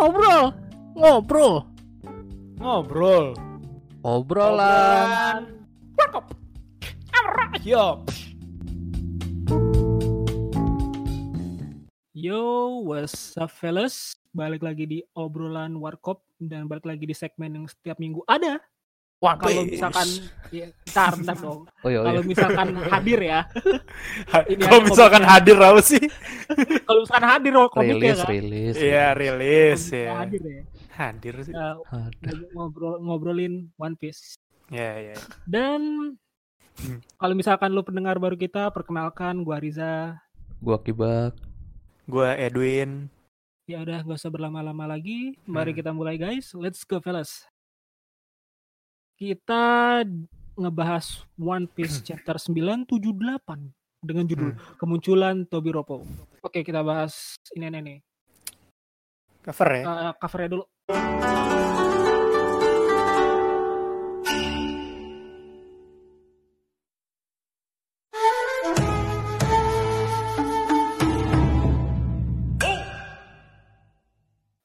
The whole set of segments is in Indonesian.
ngobrol, ngobrol, Ngobrol. obrolan. Warkop. Yo. Yo, what's up fellas? Balik lagi di obrolan Warkop dan balik lagi di segmen yang setiap minggu ada. Wah, Kalau misalkan ya, ntar, ntar dong. oh iya, Kalau misalkan hadir ya. Ini Kalau misalkan komiknya. hadir apa sih? Kalau misalkan hadir oh, komiknya rilis, kan. rilis. Iya, rilis ya. Hadir ya. Hadir sih. Ada. ngobrol ngobrolin One Piece. Ya, ya. Dan Hmm. kalau misalkan lu pendengar baru kita, perkenalkan gua Riza. Gua kibak. Gua Edwin. Ya udah gak usah berlama-lama lagi. Mari Hmm. kita mulai guys. Let's go fellas. Kita ngebahas One Piece chapter 978 dengan judul Kemunculan Tobi Roppo. Oke, kita bahas ini ini nih. Cover ya. Eh, covernya dulu.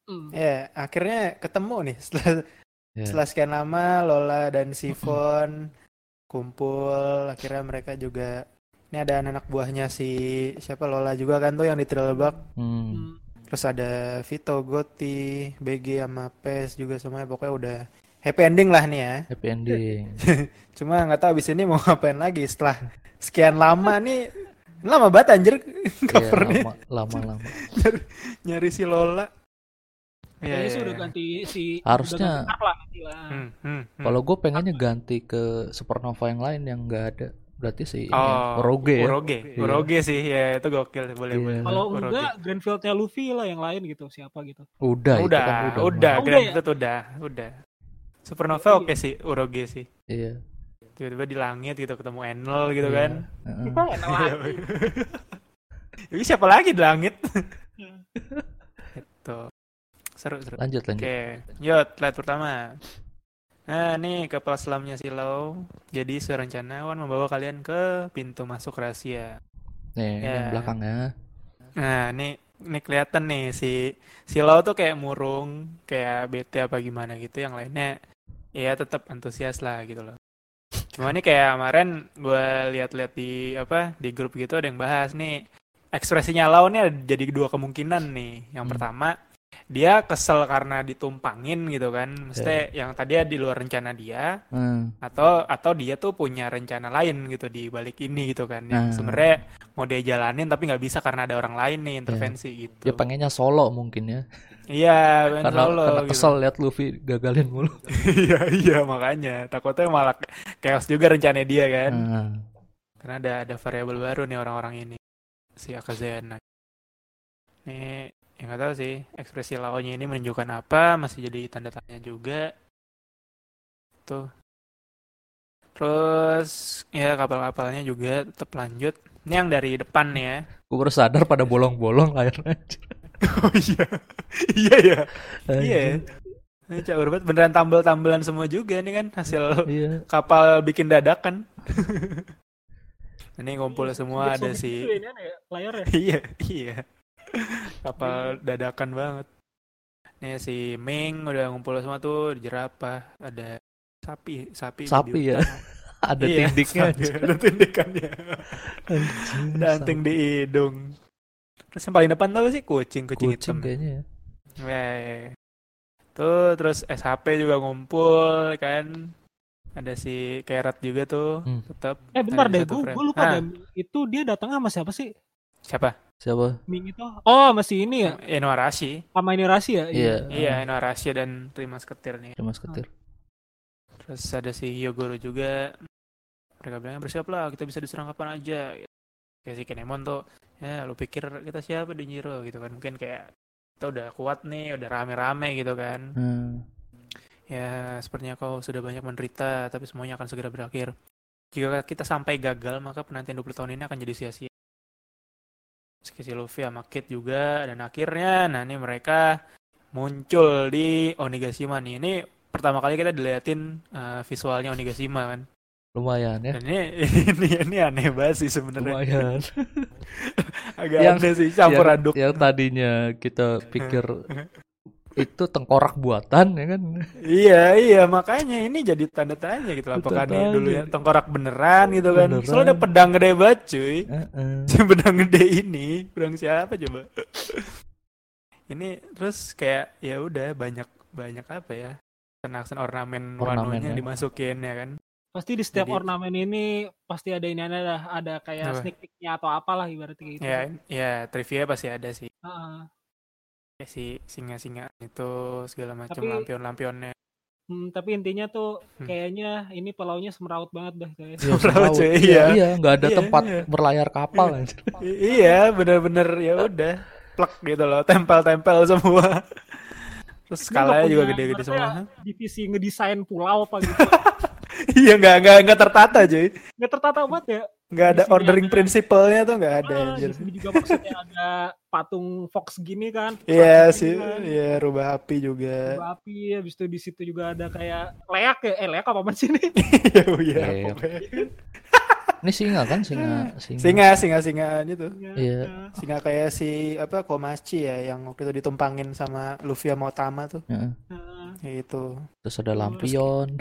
Hmm. Ya, akhirnya ketemu nih setelah Ya. setelah sekian lama Lola dan Sifon kumpul. Akhirnya mereka juga ini ada anak buahnya si siapa Lola juga kan tuh yang di Trilbak. Hmm. Terus ada Vito, Goti, BG sama PES juga semuanya pokoknya udah happy ending lah nih ya. Happy ending. Cuma nggak tahu abis ini mau ngapain lagi setelah sekian lama nih. Lama banget anjir Iya, covernya lama, lama, lama. nyari si Lola. Iya, Kayaknya iya, sih udah iya. ganti si Harusnya- lah. Hmm, hmm, hmm. Kalau gue pengennya ganti ke Supernova yang lain yang nggak ada. Berarti sih ini Oh, Oroge ya. Uroge, Iya. Uroge sih ya itu gokil boleh Iya. boleh. Kalau Uroge. enggak Grandfieldnya Luffy lah yang lain gitu siapa gitu. Udah, itu udah, kan udah, udah. udah, Oh, Grand udah ya? Udah, udah. Supernova Iya. oke sih, Uroge sih. Iya. Tiba-tiba di langit gitu ketemu Enel gitu Iya. kan. Heeh. Enak lagi. Ini siapa lagi di langit? seru seru. Lanjut, lanjut. Oke, yuk slide pertama. Nah, nih kepala selamnya Silau. Jadi serencana Wan membawa kalian ke pintu masuk rahasia. Nih, Ya. yang belakangnya. Nah, nih ini kelihatan nih si Silau tuh kayak murung, kayak bete apa gimana gitu. Yang lainnya ya tetap antusias lah gitu loh. Cuma nih kayak kemarin gue lihat-lihat di apa di grup gitu ada yang bahas nih ekspresinya Lau nih ada jadi dua kemungkinan nih. Yang Hmm. pertama dia kesel karena ditumpangin gitu kan, mesti yang tadi di luar rencana dia Hmm. atau atau dia tuh punya rencana lain gitu di balik ini gitu kan yang Nah. sebenarnya mau dia jalanin tapi nggak bisa karena ada orang lain nih intervensi gitu. Dia pengennya solo mungkin ya. Iya, pengen Karena, solo karena gitu. kesel lihat Luffy gagalin mulu. Iya, iya makanya takutnya malah chaos juga rencananya dia kan. Nah, Karena ada ada variabel baru nih orang-orang ini. Si Akazena. Nih, yang nggak tahu sih ekspresi lawannya ini menunjukkan apa, masih jadi tanda tanya juga. Tuh. Terus ya kapal-kapalnya juga tetap lanjut. Ini yang dari depan nih ya. gue baru sadar pada bolong-bolong layarnya. Oh iya. iya ya. Iya. Anjing. Ini Cak Urbat beneran tambel-tambelan semua juga nih kan hasil Iya. kapal bikin dadakan. Ini ngumpul semua Iya, ada sobek si gitu ya, ini ya, layarnya. iya iya kapal dadakan banget. Nih si Ming udah ngumpul semua tuh di jerapah ada sapi sapi di Sapi ya. Ada Iya, tindiknya. sapi, ada tindikannya Anjing, ada anting di hidung. Terus yang paling depan tuh sih kucing kucing, Kucing hitam. kayaknya ya. Tuh terus SHP juga ngumpul kan. Ada si Kerat juga tuh Hmm. tetap. Eh bentar deh, gue lupa Ah. deh. Itu dia datangnya sama siapa sih? Siapa? Siapa? Ming itu? Oh, masih ini ya? Inuarashi. Sama ini Rasi ya? Iya. Iya, Inuarashi dan Terima Ketir nih. Cuma seketir. Terus ada si Hyogoro juga. Mereka bilang bersiap lah, kita bisa diserang kapan aja. Kayak si Kinemon tuh, ya lu pikir kita siapa di Jiro gitu kan. Mungkin kayak kita udah kuat nih, udah rame-rame gitu kan. Hmm. Ya, sepertinya kau sudah banyak menderita, tapi semuanya akan segera berakhir. Jika kita sampai gagal, maka penantian 20 tahun ini akan jadi sia-sia. Si Luffy sama Kid juga, dan akhirnya, nah ini mereka muncul di Onigashima nih. Ini pertama kali kita diliatin eh, visualnya Onigashima kan. Lumayan ya. Dan ini, ini, ini aneh banget sih sebenarnya. Lumayan. Agak Yang- aneh sih, campur yang, aduk. yang tadinya kita pikir itu tengkorak buatan ya kan Iya, iya, makanya ini jadi tanda tanya gitu loh. Apakah dia dulu ya tengkorak beneran gitu kan. Beneran. Soalnya ada pedang gede banget cuy. Heeh. Si pedang gede ini, pedang siapa coba? ini terus kayak ya udah banyak banyak apa ya? Kenasan ornamen Ornamen wanonya ya. dimasukin ya kan. Pasti di setiap Jadi- ornamen ini pasti ada ini ada ada kayak Apa? sneak peeknya atau apalah ibaratnya gitu. Ya, ya trivia pasti ada sih. Heeh. Kayak si singa-singa itu segala macam lampion-lampionnya. Hmm, tapi intinya tuh Hmm. kayaknya ini pulaunya semeraut banget dah kayak. Iya, Semeraut, cuy, iya iya. iya nggak ada Iya, tempat iya. berlayar kapal anjir. I- iya, bener-bener ya udah plek gitu loh, tempel-tempel semua. Terus skalanya juga gede-gede semua. Divisi ngedesain pulau apa gitu. Iya nggak nggak nggak tertata cuy. Nggak tertata banget ya. Nggak ada ordering principle-nya tuh nggak ada Ah, anjir. di juga maksudnya ada patung Fox gini kan. Iya sih, gini kan. iya rubah api juga. Rubah api habis itu di situ juga ada kayak leak ya eh leak apa sih ini Iya iya. Ini singa kan singa singa, Singa singa singaan itu. Iya. Singa kayak si apa Komachi ya yang waktu itu ditumpangin sama Luffy sama Otama tuh. Heeh. Ya itu. terus ada lampion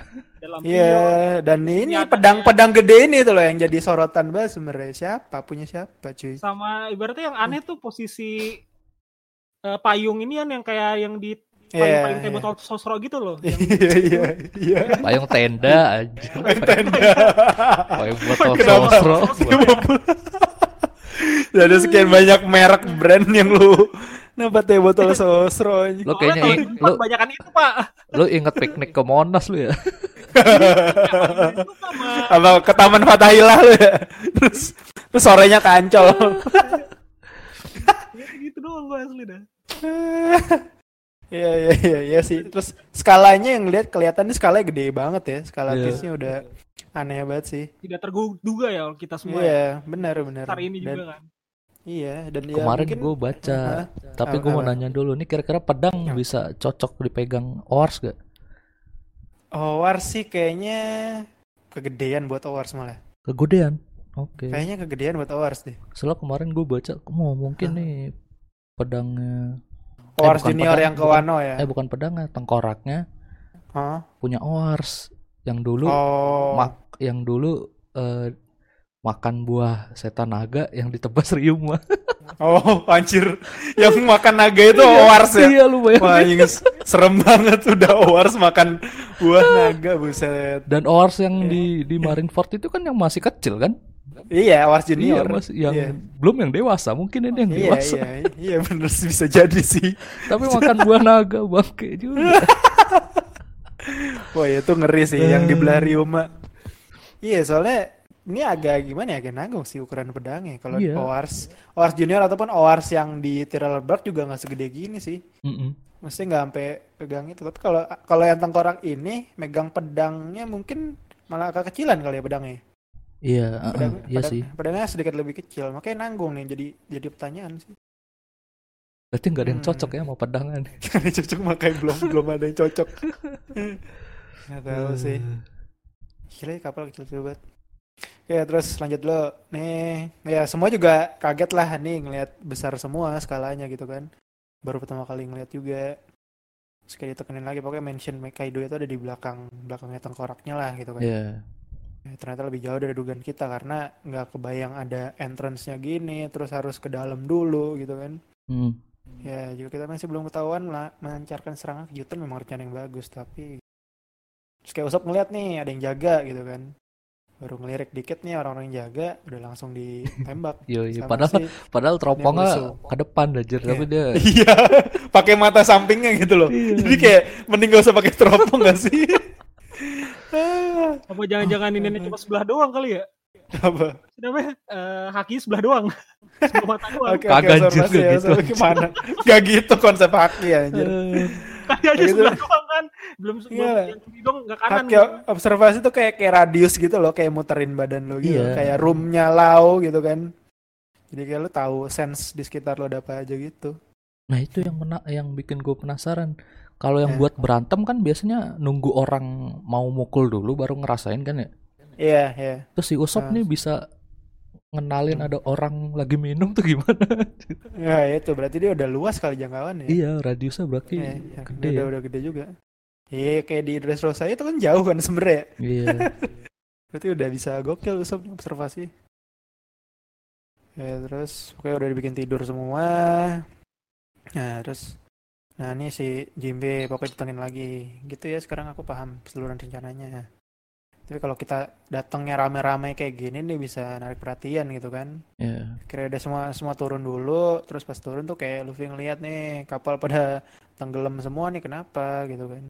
Iya, dan ini pedang-pedang gede ini tuh loh yang jadi sorotan banget sebenarnya. Siapa punya siapa cuy? sama ibaratnya yang aneh tuh posisi eh, payung ini kan yang kayak yang di Iya. payung-payung kayak botol sosro gitu loh yang Iya iya iya. payung tenda aja Tenda. payung botol Kenapa? sosro Ada sekian banyak merek brand yang lu Kenapa teh botol sosro aja? lo kayaknya lo banyakan itu pak lo inget piknik ke Monas lu ya Apa ke Taman Fatahillah lu ya? Terus terus sorenya ke Ancol. ya, gitu doang gue asli dah Iya iya iya iya sih. Terus skalanya yang lihat kelihatannya skalanya gede banget ya. Skala Iya. piece-nya udah aneh banget sih. tidak terduga ya kita semua ya. Iya, benar benar. Hari ini Dan- juga kan Iya, dan ya kemarin mungkin- gue baca Hah? tapi gue mau apa? nanya dulu nih kira-kira pedang Apa? bisa cocok dipegang Owars gak Owars sih kayaknya kegedean buat Owars malah. kegedean oke Kayaknya kegedean buat Owars deh. Soalnya kemarin gue baca, mau mungkin nih pedangnya, Owars bukan Junior pedang, yang ke. Wano ya. eh bukan pedangnya, tengkoraknya Hah? punya Owars yang dulu Oh. mak, yang dulu eh, makan buah setan naga yang ditebas Ryuma. Oh, anjir. Yang makan naga itu Owars ya. Iya lu bayangin. Wah, anjing, serem banget udah Owars makan buah naga buset. Dan Owars yang Iya. di di Marineford itu kan yang masih kecil kan? Iya, Owars Iya Junior. masih yang Iya. belum yang dewasa, mungkin ini yang Iya, dewasa. iya, iya bener sih bisa jadi sih. Tapi makan buah naga bangke juga. Wah, itu ngeri sih yang di belah Ryuma. Iya, soalnya ini agak gimana ya, agak nanggung sih ukuran pedangnya. Kalau Iya. Owars, Owars Junior ataupun Owars yang di Tiralberg juga nggak segede gini sih. Mm-mm. Mesti nggak sampai pegang itu. Tapi kalau kalau yang tengkorak ini megang pedangnya mungkin malah agak kecilan kali ya pedangnya. Iya, Pedang, iya pedang- sih. pedangnya sedikit lebih kecil, makanya nanggung nih jadi jadi pertanyaan sih. Berarti nggak ada yang Hmm. cocok ya sama pedangan. Karena cocok makanya belum belum ada yang cocok. Nggak tahu sih. Eh, Gila ya, kapal kecil banget. Ya terus lanjut dulu nih ya semua juga kaget lah nih ngelihat besar semua skalanya gitu kan baru pertama kali ngeliat juga kayak ditekenin lagi pokoknya mention Kaido itu ada di belakang belakangnya tengkoraknya lah gitu kan Iya. Ya, ternyata lebih jauh dari dugaan kita karena nggak kebayang ada entrance-nya gini terus harus ke dalam dulu gitu kan Hmm. ya juga kita masih belum ketahuan lah melancarkan serangan kejutan memang rencana yang bagus tapi terus kayak Usop ngeliat nih ada yang jaga gitu kan baru ngelirik dikit nih orang-orang yang jaga udah langsung ditembak Iya, iya. Padahal si- padahal teropongnya ke depan aja, tapi dia iya pakai mata sampingnya gitu loh Iya. jadi kayak mending gak usah pakai teropong gak sih apa jangan-jangan ini cuma sebelah doang kali ya apa namanya eh, haki sebelah doang sebelah mata doang Oke, Kagak oke, anjir, gak ya, gitu, gimana gak gitu konsep haki anjir Eh, aja Gitu. sebelah doang kan belum belum Iya. yang kiri dong nggak kanan Haki observasi tuh kayak kayak radius gitu loh, kayak muterin badan lo gitu, Iya. kayak roomnya lau gitu kan. Jadi kayak lo tahu sense di sekitar lo ada apa aja gitu. Nah itu yang mena yang bikin gue penasaran. Kalau yang Eh. buat berantem kan biasanya nunggu orang mau mukul dulu baru ngerasain kan ya. Iya, iya. Terus si Usop Ah. nih bisa ngenalin ada orang lagi minum tuh gimana? Ya itu berarti dia udah luas kali jangkauan ya. iya, radiusnya berarti ya, gede udah, ya. udah gede juga. Iya kayak di Dressrosa itu kan jauh kan sebenarnya. Iya. Berarti udah bisa gokil Usop observasi. Ya terus oke udah dibikin tidur semua. Nah terus nah ini si Jimbe pokoknya ditengin lagi. Gitu ya sekarang aku paham keseluruhan rencananya. Tapi kalau kita datangnya rame-rame kayak gini nih bisa narik perhatian gitu kan. Iya. Kira udah semua semua turun dulu, terus pas turun tuh kayak Luffy ngeliat nih kapal pada tenggelam semua nih kenapa gitu kan.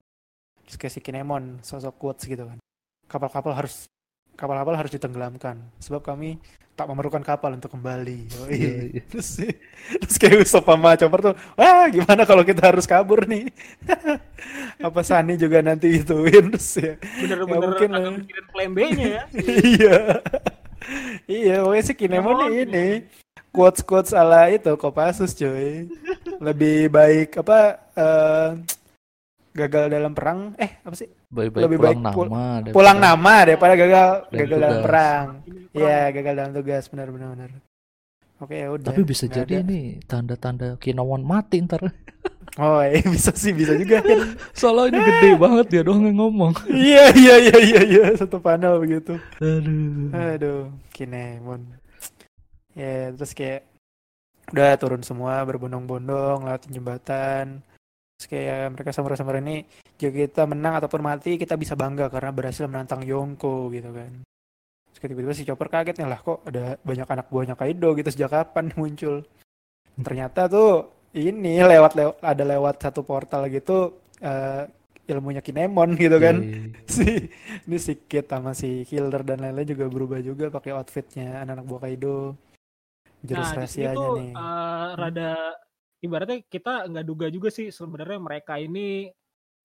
Terus kayak si Kinemon sosok quotes gitu kan. Kapal-kapal harus kapal-kapal harus ditenggelamkan sebab kami tak memerlukan kapal untuk kembali. Yoi. Iya, iya. terus terus kayak Usopp sama Chopper tuh, wah gimana kalau kita harus kabur nih? Apa Sani juga nanti ituin terus ya. Bener-bener mungkin agak mikirin plan B-nya ya. iya. iya, pokoknya si Kinemon nih ini quotes-quotes ala itu Kopassus cuy. Lebih baik apa eh, gagal dalam perang eh apa sih? Baik-baik Lebih pulang baik pul- nama daripada- Pulang nama daripada gagal gagal dalam tugas. perang. Ini Iya, perang. gagal dalam tugas benar benar benar. Oke, ya udah. Tapi bisa Nggak jadi ada. nih tanda-tanda Kinemon mati ntar. Oh, iya bisa sih, bisa juga. Soalnya ini gede banget dia doang yang ngomong. iya, iya, iya, iya, iya, satu panel begitu. Aduh. Aduh, Kinemon. Ya, terus kayak udah turun semua berbondong-bondong lewat jembatan. Terus kayak mereka samar-samar ini jika kita menang ataupun mati kita bisa bangga karena berhasil menantang Yonko gitu kan. Terus tiba-tiba si Chopper kaget nih lah kok ada banyak anak buahnya Kaido gitu sejak kapan muncul. Ternyata tuh ini lewat lewat ada lewat satu portal gitu eh, ilmunya Kinemon gitu kan Iya, iya. si ini si Kid sama si Killer dan lain-lain juga berubah juga pakai outfitnya anak-anak buah Kaido jurus Nah, rahasianya nih eh, rada ibaratnya kita nggak duga juga sih sebenarnya mereka ini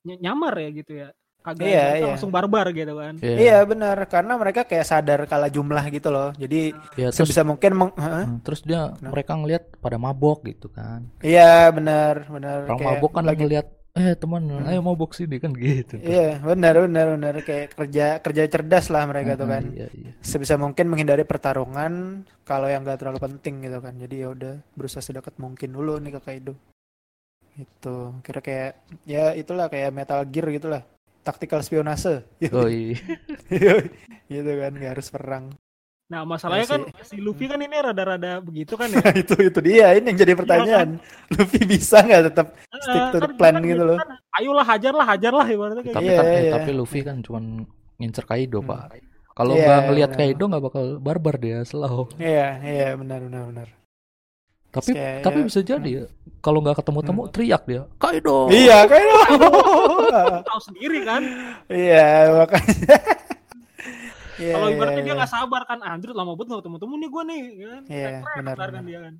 ny- nyamar ya gitu ya. Kagak Iya, mereka iya. langsung barbar gitu kan. Iya. iya benar karena mereka kayak sadar kalah jumlah gitu loh jadi Iya, terus sebisa mungkin meng- Hah? Hmm, terus dia Kenapa? mereka ngelihat pada mabok gitu kan. iya benar benar Orang kayak mabok kan lagi ngelihat eh teman, Hmm. ayo mabok sini kan gitu. iya benar benar benar kayak kerja kerja cerdas lah mereka tuh Heeh, kan Iya, iya. sebisa mungkin menghindari pertarungan kalau yang gak terlalu penting gitu kan jadi ya udah berusaha sedekat mungkin dulu nih ke Kaido itu kira kayak ya itulah kayak Metal Gear gitulah taktikal spionase gitu, Oh iya. gitu kan nggak harus perang Nah masalahnya Ya kan si Luffy kan ini rada-rada begitu kan ya. itu itu dia ini yang jadi pertanyaan Luffy bisa nggak tetap stick to Eh, the kan- plan kan gitu loh kan, Ayolah hajarlah hajarlah ibaratnya kayak tapi Iya, kan eh, iya. tapi Luffy kan cuman ngincer Kaido, Hmm. Pak. Kalau Iya, nggak ngelihat benar. Kaido nggak bakal barbar dia slow. iya iya benar benar benar Tapi Kayak- tapi ya. bisa jadi ya, kalau nggak ketemu-temu teriak dia, Kaido. iya Kaido gitu. tahu sendiri kan. iya makanya Iya, Kalau iya, ibaratnya dia iya. nggak sabar kan, anjir lama banget nggak ketemu-temu nih gue nih. Kan? Iya, Tek-tek, benar, kan dia kan.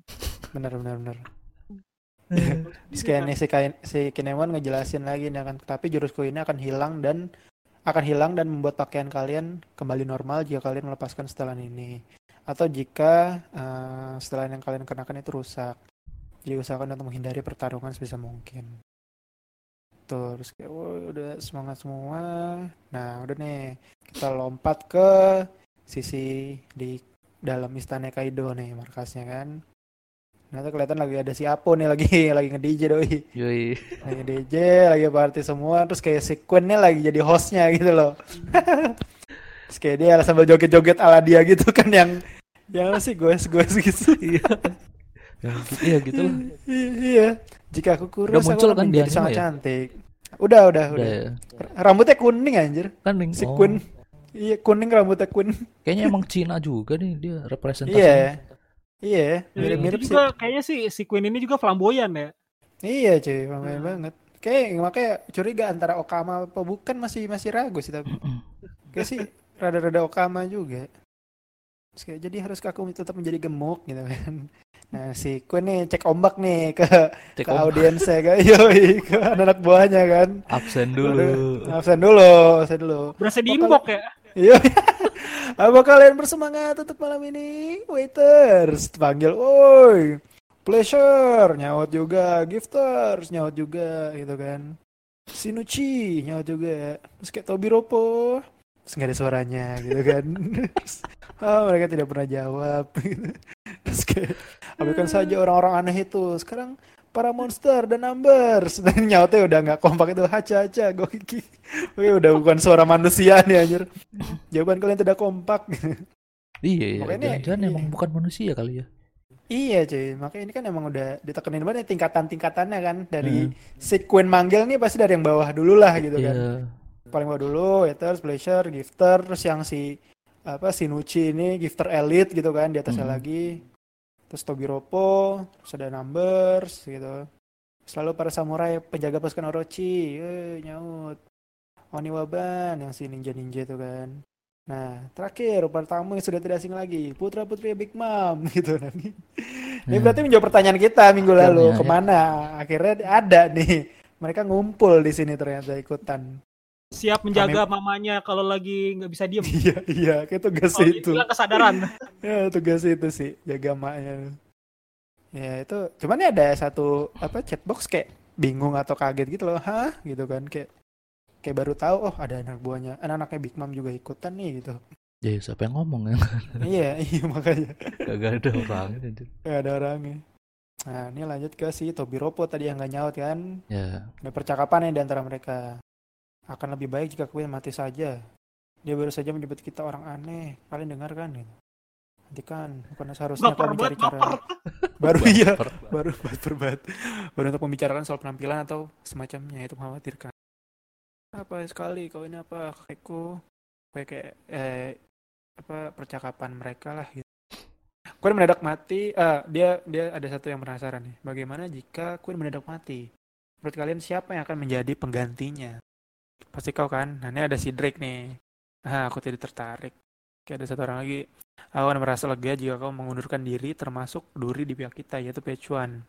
benar benar benar Iya. Kayak nih si, Kain- si Kinemon ngejelasin lagi nih kan, tapi jurusku ini akan hilang dan akan hilang dan membuat pakaian kalian kembali normal jika kalian melepaskan setelan ini atau jika eh, setelan yang kalian kenakan itu rusak. Jadi usahakan untuk menghindari pertarungan sebisa mungkin. Terus kayak "Woi, udah semangat semua. Nah, udah nih kita lompat ke sisi di dalam istana Kaido nih markasnya kan. Nah, tuh kelihatan lagi ada si Apo nih lagi lagi nge-DJ doi. Yoi. Lagi DJ, lagi party semua, terus kayak si Queen nih lagi jadi hostnya gitu loh. terus kayak dia sambil joget-joget ala dia gitu kan yang yang sih goes-goes gitu. Iya. Ya, gitu, iya gitu lah. I- iya. Jika aku kurus Udah muncul aku kan akan di menjadi anime sangat ya? cantik. Udah, udah, Udah udah. ya. Rambutnya kuning anjir. Kan ning- Si oh, Queen. Iya, kuning rambutnya Queen. Kayaknya emang Cina juga nih dia representasinya. Iya. Iya, Ya, mirip-mirip sih. juga kayaknya si si Queen ini juga flamboyan ya. Iya cuy, lumayan Hmm. banget. Kayak makanya curiga antara Okama apa bukan masih masih ragu sih tapi. Kayak sih rada-rada Okama juga. Terus kayak, jadi harus aku tetap menjadi gemuk gitu kan. Nah si Queen nih cek ombak nih ke, Cek ke audiensnya kan. Yoi, ke anak buahnya kan. absen dulu. Absen dulu, absen dulu. Berasa di Bakal- inbox ya. Iya. Apa kalian bersemangat untuk malam ini? Waiters, panggil, woi. Pleasure, nyaut juga. Gifters, nyaut juga, gitu kan. Sinuchi, nyaut juga. Terus kayak Tobi Ropo. terus nggak ada suaranya gitu kan oh, mereka tidak pernah jawab gitu. Abaikan saja orang-orang aneh itu. Sekarang para monster dan numbers. Dan nyautnya udah nggak kompak itu. Haca haca gue kiki. Oke, udah bukan suara manusia nih anjir. Jawaban kalian tidak kompak. Iya, Makanya- jangan-jangan iya. emang bukan manusia kali ya. iya cuy. Makanya ini kan emang udah ditekenin banget nih tingkatan-tingkatannya kan. Dari Hmm. si Queen manggil nih pasti dari yang bawah dulu lah gitu kan. Iya. paling bawah dulu haters pleasure gifter. Terus yang si apa si Nucci ini gifter elite gitu kan di atasnya Mhm. lagi terus Tobiropo terus ada numbers gitu. Selalu para samurai penjaga pasukan Orochi. Eh nyaut. Oniwaban yang si ninja ninja itu kan. Nah terakhir para tamu yang sudah tidak asing lagi putra putri Big Mom gitu. Nanti ini Hmm. berarti menjawab pertanyaan kita minggu lalu Akhirnya, ya. ke mana? Akhirnya ada nih. Mereka ngumpul di sini ternyata ikutan Siap menjaga mamanya kalau lagi nggak bisa diem. Iya, iya, kayak tugas Kalau itu. kesadaran. Ya, tugas itu sih, jaga maknya. Ya, itu cuman ya ada satu apa chatbox kayak bingung atau kaget gitu loh. Hah? Gitu kan kayak kayak baru tahu oh ada anak buahnya, anak-anaknya Big Mom juga ikutan nih gitu. Ya siapa yang ngomong ya? iya, iya makanya Gak ada orang anjir. Gak ada orangnya. Nah, ini lanjut ke si Tobiropo tadi yang gak nyaut kan. Ya, Ada percakapan nih di antara mereka. Akan lebih baik jika Queen mati saja. Dia baru saja menyebut kita orang aneh. Kalian dengar kan? Gitu. Nanti kan, bukan seharusnya Baper kalian mencari cara. baper. Baru iya, baru baper banget. Baru untuk membicarakan soal penampilan atau semacamnya itu mengkhawatirkan. Apa sekali kau ini apa kakekku? Kayak kayak eh, apa percakapan mereka lah gitu. Queen mendadak mati. Ah, dia dia ada satu yang penasaran nih. Bagaimana jika Queen mendadak mati? Menurut kalian siapa yang akan menjadi penggantinya? Pasti kau kan? Nah, ini ada si Drake nih. Ah, aku tidak tertarik. Kayak ada satu orang lagi. Aku akan merasa lega jika kau mengundurkan diri termasuk duri di pihak kita yaitu Pechuan.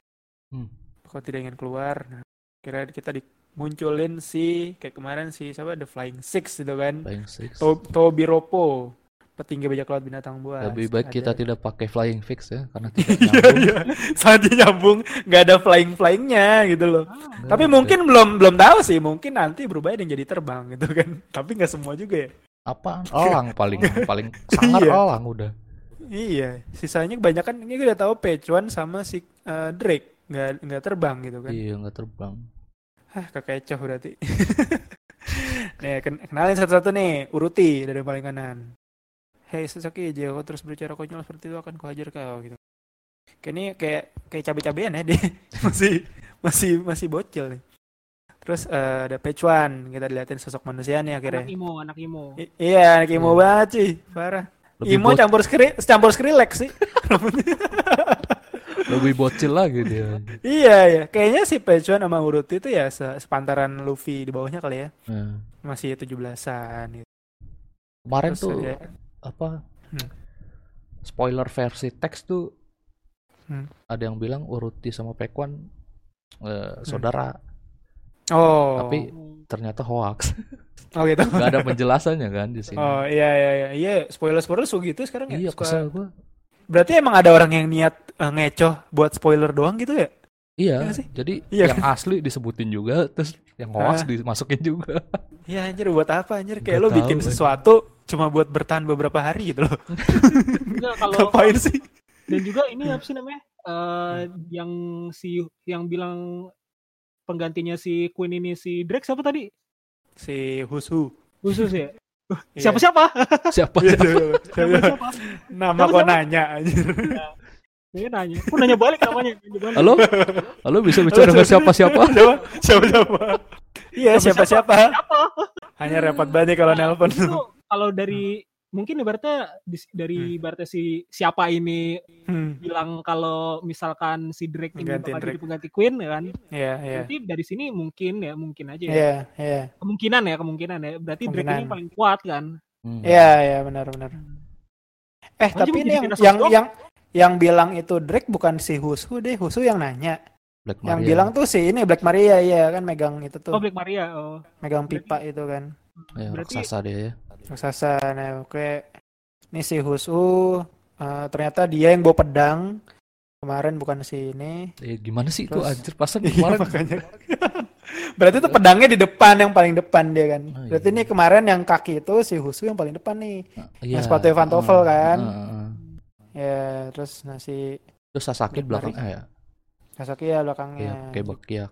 Hmm. Kau tidak ingin keluar. Nah, kira kita dimunculin si kayak kemarin si siapa The Flying Six gitu kan. Flying Six. To Tobiropo, petinggi bajak laut binatang buas. Lebih baik Ada- kita tidak pakai flying fix ya, karena tidak Iya, nyambung. iya. Sangat nyambung, nggak ada flying flyingnya gitu loh. Nggak Tapi ada. mungkin belum belum tahu sih, mungkin nanti berubah dan jadi terbang gitu kan. Tapi nggak semua juga ya. apaan? Elang paling paling sangar Iya. elang udah. Iya, sisanya kebanyakan ini gue udah tahu Pechuan sama si eh, Drake nggak nggak terbang gitu kan. Iya nggak terbang. Hah, kekecoh berarti. nih, ken- kenalin satu-satu nih, uruti dari paling kanan. Hei Sasaki, jika kau terus berbicara konyol seperti itu akan kuhajar kau gitu. Kayak ini kayak kayak cabe-cabean ya dia masih masih masih bocil nih. Terus eh, ada Pechuan, kita diliatin sosok manusia nih akhirnya. Anak imo, anak imo. I- iya, anak imo Iya. banget sih, parah. Lebih, Imo campur skri campur Skrillex sih. lebih bocil lagi dia. iya, iya. Kayaknya si Pechuan sama Uruti itu ya se- sepantaran Luffy di bawahnya kali ya. Nah, Masih 17-an gitu. kemarin Terus tuh ada- apa? Hmm. Spoiler versi teks tuh Hmm. ada yang bilang Uruti sama Pekwan eh, saudara, Oh. tapi ternyata hoax. Oh gitu. Gak ada penjelasannya kan di sini. Oh iya iya iya. Iya, spoiler spoiler suka gitu sekarang ya. iya, Suka- kesel gua. Berarti emang ada orang yang niat eh, ngecoh buat spoiler doang gitu ya? Iya, Iya sih? jadi Iya yang asli disebutin juga, terus yang hoax Ah. dimasukin juga. Iya anjir buat apa anjir? Kayak Nggak lo tahu, bikin anjir. sesuatu cuma buat bertahan beberapa hari gitu loh. Enggak kalau Ngapain sih? dan juga ini apa sih namanya? Eh yang si yang bilang penggantinya si Queen ini si Drake siapa tadi? Si Husu. Khusus ya? Iya. Siapa siapa? Siapa? Iya, siapa? siapa, Siapa siapa? siapa? Nama Siapa, kok siapa? nanya anjir. Dia nanya. Aku nanya balik namanya. Nanya balik. Halo? Halo bisa bicara dengan siapa-siapa? Siapa? Siapa siapa? Iya siapa siapa? Siapa? Hanya repot banget nih kalau Nah, nelpon. itu kalau dari mungkin ibaratnya dari ibaratnya si siapa ini Hmm. bilang kalau misalkan si Drake ini bakal jadi pengganti Queen ya kan. Iya iya. Berarti dari sini mungkin ya, mungkin aja ya. Iya iya. Kemungkinan ya, kemungkinan ya. Berarti Drake ini paling kuat kan. Hmm. Iya iya benar benar. Eh Wajib tapi ini jadi yang yang yang yang bilang itu Drake bukan si Husu deh, Husu yang nanya. Black Yang Maria. bilang tuh si ini Black Maria iya kan megang itu tuh, Oh, Black Maria. Oh. megang pipa itu kan. ya, berarti- raksasa dia ya. Raksasa. Nah, oke. Ini si Husu eh, ternyata dia yang bawa pedang. Kemarin bukan si ini. Eh, gimana sih itu Terus- anjir pasan Iya kemarin makanya. Berarti tuh pedangnya di depan yang paling depan dia kan. Oh, Berarti iya. ini kemarin yang kaki itu si Husu yang paling depan nih. Iya. sepatu Van Toffel Heeh, kan. heeh. Ya, terus nasi Terus Sasaki Black belakang ya. Sasaki ya belakangnya. Iya, kayak Bakiak.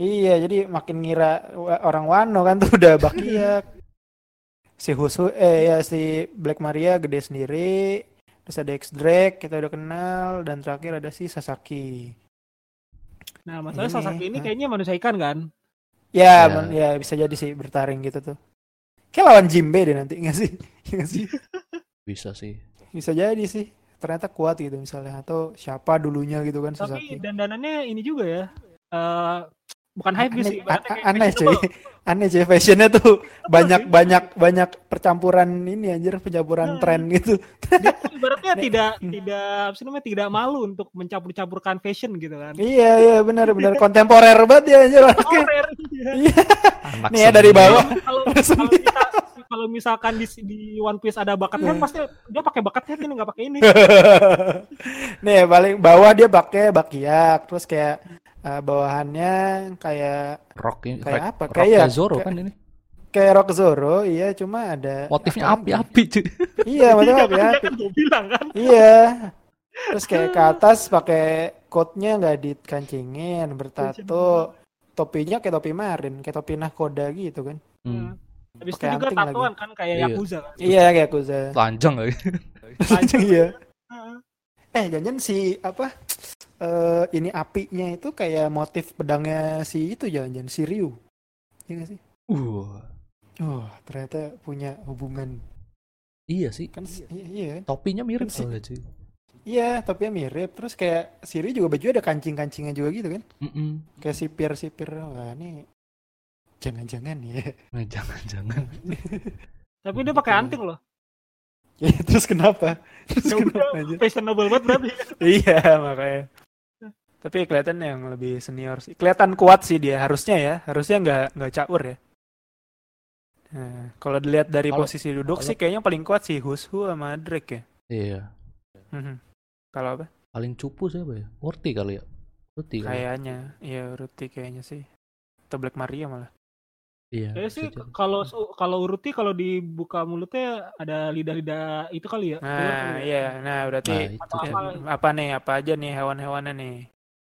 Iya, jadi makin ngira orang Wano kan tuh udah bakiak. si Husu eh ya si Black Maria gede sendiri. Terus ada X Drake kita udah kenal dan terakhir ada si Sasaki. Nah, masalahnya Ini, Sasaki ini hah? kayaknya manusia ikan kan? Ya, Ya. men- ya bisa jadi sih bertaring gitu tuh. Kayak lawan Jimbe deh nanti nggak sih? Nggak sih? Bisa sih. Bisa jadi sih. Ternyata kuat gitu misalnya atau siapa dulunya gitu kan Tapi Sasaki. dandanannya ini juga ya. eh bukan hype Aneh, sih, aneh cuy. Aneh cuy fashionnya tuh banyak banyak banyak percampuran ini anjir percampuran Nah. tren gitu. Dia ibaratnya tidak tidak apa sih namanya tidak malu untuk mencampur-campurkan fashion gitu kan. Iya iya benar benar kontemporer banget ya anjir rare, iya. Iya. Nih ya dari bawah. kalau kalau kita kalau misalkan di di One Piece ada bakat kan Iya. pasti dia pakai bakatnya ini nggak pakai ini. Nih paling bawah dia pakai bakiak terus kayak eh, bawahannya kayak Rock ini Kayak Rock- apa? Rock Kayak- Zoro kayak- kan ini. kayak Rock Zoro iya cuma ada Motifnya api-api cuy. Iya motifnya Iya, api kan dia api. kan gue bilang kan. Iya. Terus kayak ke atas pakai coatnya nggak dikancingin, bertato. Topinya kayak topi marin, kayak topi nahkoda gitu kan. Hmm. Habis itu juga tatuan kan kayak Iya. Yakuza kan. Iya kayak Kuza. Telanjang lagi. iya. Heeh. Eh jangan si apa? eh ini apinya itu kayak motif pedangnya si itu jangan-jangan si Ryu. Iya nggak sih? Uh. Oh, ternyata punya hubungan. Iya sih. Kan iya, iya? Topinya mirip Kan si- soalnya cuy. Iya, topinya mirip. Terus kayak si Ryu juga baju ada kancing-kancingnya juga gitu kan. Mm-mm. Kayak sipir-sipir. Wah, ini jangan-jangan ya. Nah, jangan-jangan. Tapi dia pakai anting loh. Ya, terus kenapa? Terus Ya kenapa udah, aja? fashionable banget berarti. Iya, makanya. Tapi kelihatan yang lebih senior sih. Kelihatan kuat sih dia, harusnya ya. Harusnya nggak nggak caur ya. Nah, kalau dilihat dari Kalau- posisi duduk kalau- sih kayaknya paling kuat sih Hushu sama Drake ya. Iya. Mhm. Kalau apa? Paling cupu siapa ya? Worty kali ya. Worty kali. Kayaknya, iya Ruti kayaknya sih. Atau Black Maria malah. Iya. Bisa sih kalau kalau Uruti kalau dibuka mulutnya ada lidah-lidah itu kali ya. Nah, ya. iya. Nah, berarti Nah, itu ya, apa? apa nih? Apa aja nih hewan-hewannya nih?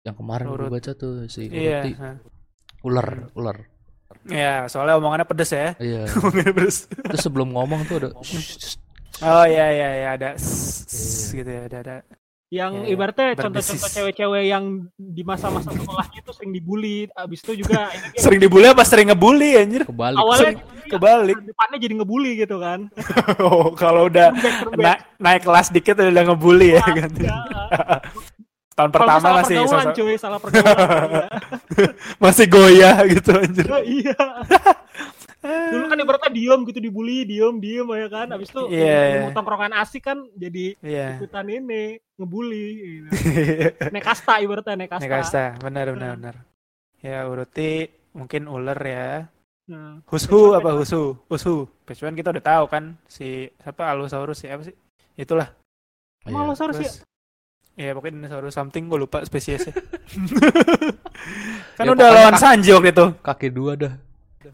Yang kemarin gue Urut. baca tuh si Iya. Worty. nah. Ular, ular. Ya, soalnya omongannya pedes ya. Iya. omongannya pedes. Terus sebelum ngomong tuh ada. Oh iya iya iya ada Iya. gitu ya, ada ada. Yang Ya, ya. ibaratnya contoh-contoh cewek-cewek yang di masa-masa sekolahnya itu sering dibully, abis itu juga ini Sering dibully apa sering ngebully anjir? kebalik. awalnya sering kebalik. depannya jadi ngebully gitu kan. Oh, kalau udah na- naik kelas dikit udah ngebully ya kan. Ya. Tahun pertama salah masih pergaulan sosok- cuy, salah pergaulan. masih goyah gitu anjir. Ya, iya. Dulu kan ibaratnya diem gitu dibully, diem, diem ya kan. Abis itu Iya. yeah. tongkrongan asik kan jadi Iya. ikutan ini ngebully. Gitu. Naik kasta ibaratnya naik kasta. Nek Asta, benar benar benar. Ya uruti mungkin ular ya. Nah, Hushu apa Husu? Husu. Pecuan kita udah tahu kan si apa Allosaurus si apa sih? Itulah. Iya. malah harus ya. Iya pokoknya dinosaurus something gue lupa spesiesnya. kan Ya, udah lawan Sanji waktu itu. Kaki dua dah.